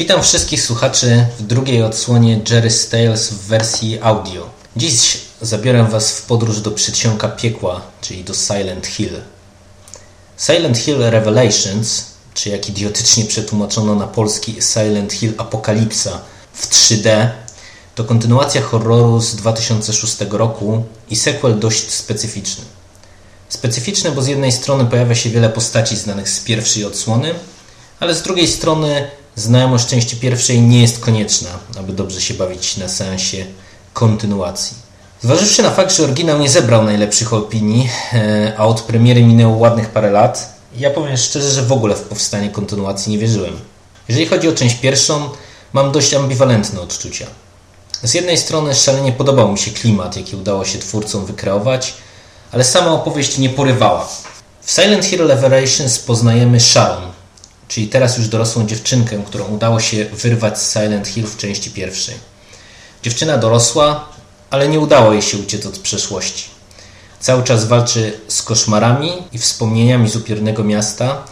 Witam wszystkich słuchaczy w drugiej odsłonie Jerry's Tales w wersji audio. Dziś zabiorę Was w podróż do przedsionka piekła, czyli do Silent Hill. Silent Hill Revelations, czy jak idiotycznie przetłumaczono na polski Silent Hill Apokalipsa w 3D, to kontynuacja horroru z 2006 roku i sequel dość specyficzny. Specyficzny, bo z jednej strony pojawia się wiele postaci znanych z pierwszej odsłony, ale z drugiej strony znajomość części pierwszej nie jest konieczna, aby dobrze się bawić na seansie kontynuacji. Zważywszy na fakt, że oryginał nie zebrał najlepszych opinii, e, a od premiery minęło ładnych parę lat, ja powiem szczerze, że w ogóle w powstanie kontynuacji nie wierzyłem. Jeżeli chodzi o część pierwszą, mam dość ambiwalentne odczucia. Z jednej strony szalenie podobał mi się klimat, jaki udało się twórcom wykreować, ale sama opowieść nie porywała. W Silent Hill Revelations poznajemy Sharon, czyli teraz już dorosłą dziewczynkę, którą udało się wyrwać z Silent Hill w części pierwszej. Dziewczyna dorosła, ale nie udało jej się uciec od przeszłości. Cały czas walczy z koszmarami i wspomnieniami z miasta,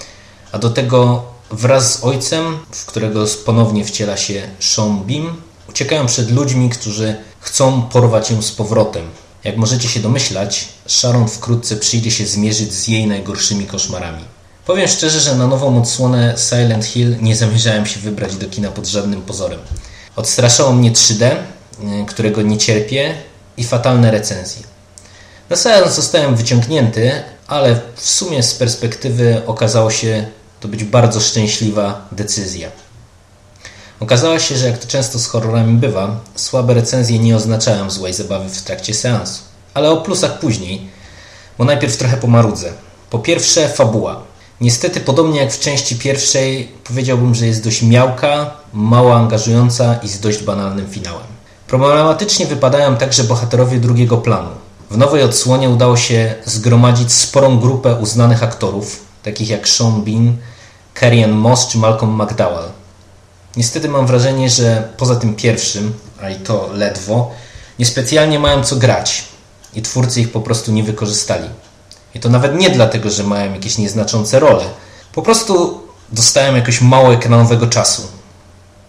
a do tego wraz z ojcem, w którego ponownie wciela się Sean Beam, uciekają przed ludźmi, którzy chcą porwać ją z powrotem. Jak możecie się domyślać, Sharon wkrótce przyjdzie się zmierzyć z jej najgorszymi koszmarami. Powiem szczerze, że na nową odsłonę Silent Hill nie zamierzałem się wybrać do kina pod żadnym pozorem. Odstraszało mnie 3D, y, którego nie cierpię i fatalne recenzje. Na seans zostałem wyciągnięty, ale w sumie z perspektywy okazało się to być bardzo szczęśliwa decyzja. Okazało się, że jak to często z horrorami bywa, słabe recenzje nie oznaczają złej zabawy w trakcie seansu. Ale o plusach później, bo najpierw trochę pomarudzę. Po pierwsze, fabuła. Niestety, podobnie jak w części pierwszej, powiedziałbym, że jest dość miałka, mało angażująca i z dość banalnym finałem. Problematycznie wypadają także bohaterowie drugiego planu. W nowej odsłonie udało się zgromadzić sporą grupę uznanych aktorów, takich jak Sean Bean, Carrie Moss czy Malcolm McDowell. Niestety mam wrażenie, że poza tym pierwszym, a i to ledwo, niespecjalnie mają co grać i twórcy ich po prostu nie wykorzystali. I to nawet nie dlatego, że mają jakieś nieznaczące role. Po prostu dostałem jakoś mało ekranowego czasu.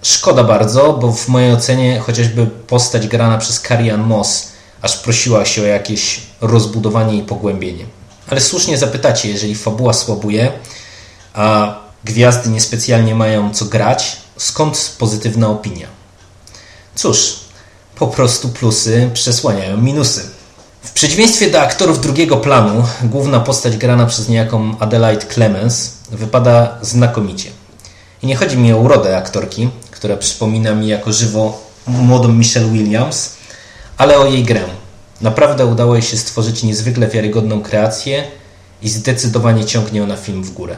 Szkoda bardzo, bo w mojej ocenie chociażby postać grana przez Carrie Moss aż prosiła się o jakieś rozbudowanie i pogłębienie. Ale słusznie zapytacie, jeżeli fabuła słabuje, a gwiazdy niespecjalnie mają co grać, skąd pozytywna opinia? Cóż, po prostu plusy przesłaniają minusy. W przeciwieństwie do aktorów drugiego planu, główna postać grana przez niejaką Adelaide Clemens wypada znakomicie. I nie chodzi mi o urodę aktorki, która przypomina mi jako żywo młodą Michelle Williams, ale o jej grę. Naprawdę udało jej się stworzyć niezwykle wiarygodną kreację i zdecydowanie ciągnie ona film w górę.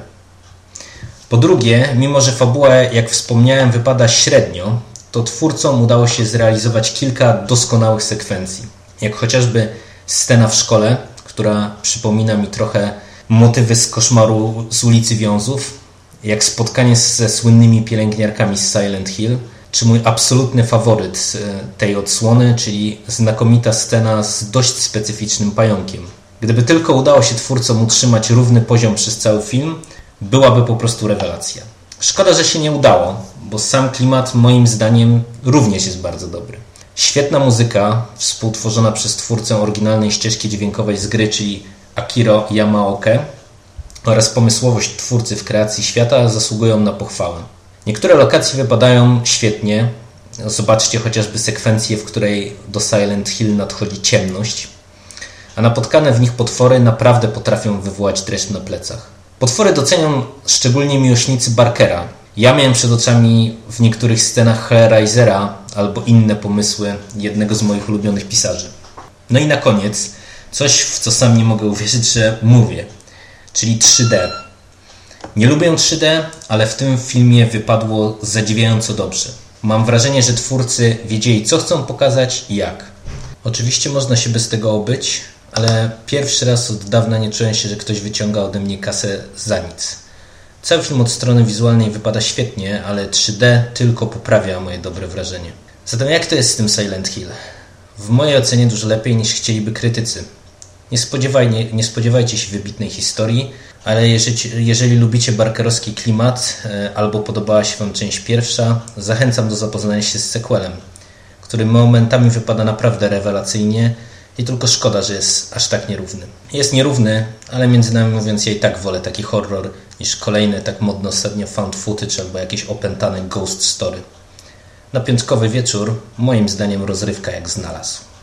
Po drugie, mimo że fabuła, jak wspomniałem, wypada średnio, to twórcom udało się zrealizować kilka doskonałych sekwencji. Jak chociażby scena w szkole, która przypomina mi trochę motywy z koszmaru z ulicy Wiązów, jak spotkanie ze słynnymi pielęgniarkami z Silent Hill, czy mój absolutny faworyt e, tej odsłony, czyli znakomita scena z dość specyficznym pająkiem. Gdyby tylko udało się twórcom utrzymać równy poziom przez cały film, byłaby po prostu rewelacja. Szkoda, że się nie udało, bo sam klimat moim zdaniem również jest bardzo dobry. Świetna muzyka, współtworzona przez twórcę oryginalnej ścieżki dźwiękowej z gry, czyli Akiro Yamaoke oraz pomysłowość twórcy w kreacji świata zasługują na pochwałę. Niektóre lokacje wypadają świetnie. Zobaczcie chociażby sekwencję, w której do Silent Hill nadchodzi ciemność, a napotkane w nich potwory naprawdę potrafią wywołać dreszcz na plecach. Potwory docenią szczególnie miłośnicy Barkera. Ja miałem przed oczami w niektórych scenach Hellraisera albo inne pomysły jednego z moich ulubionych pisarzy. No i na koniec coś, w co sam nie mogę uwierzyć, że mówię, czyli 3D. Nie lubię 3D, ale w tym filmie wypadło zadziwiająco dobrze. Mam wrażenie, że twórcy wiedzieli, co chcą pokazać i jak. Oczywiście można się bez tego obyć, ale pierwszy raz od dawna nie czułem się, że ktoś wyciąga ode mnie kasę za nic. Cały film od strony wizualnej wypada świetnie, ale 3D tylko poprawia moje dobre wrażenie. Zatem jak to jest z tym Silent Hill? W mojej ocenie dużo lepiej niż chcieliby krytycy. Nie, spodziewaj, nie, nie spodziewajcie się wybitnej historii, ale jeżeli, jeżeli lubicie barkerowski klimat e, albo podobała się Wam część pierwsza, zachęcam do zapoznania się z sequelem, który momentami wypada naprawdę rewelacyjnie i tylko szkoda, że jest aż tak nierówny. Jest nierówny, ale między nami mówiąc ja i tak wolę taki horror niż kolejny tak modno ostatnio found footage albo jakieś opętane ghost story. Na piątkowy wieczór moim zdaniem rozrywka jak znalazł.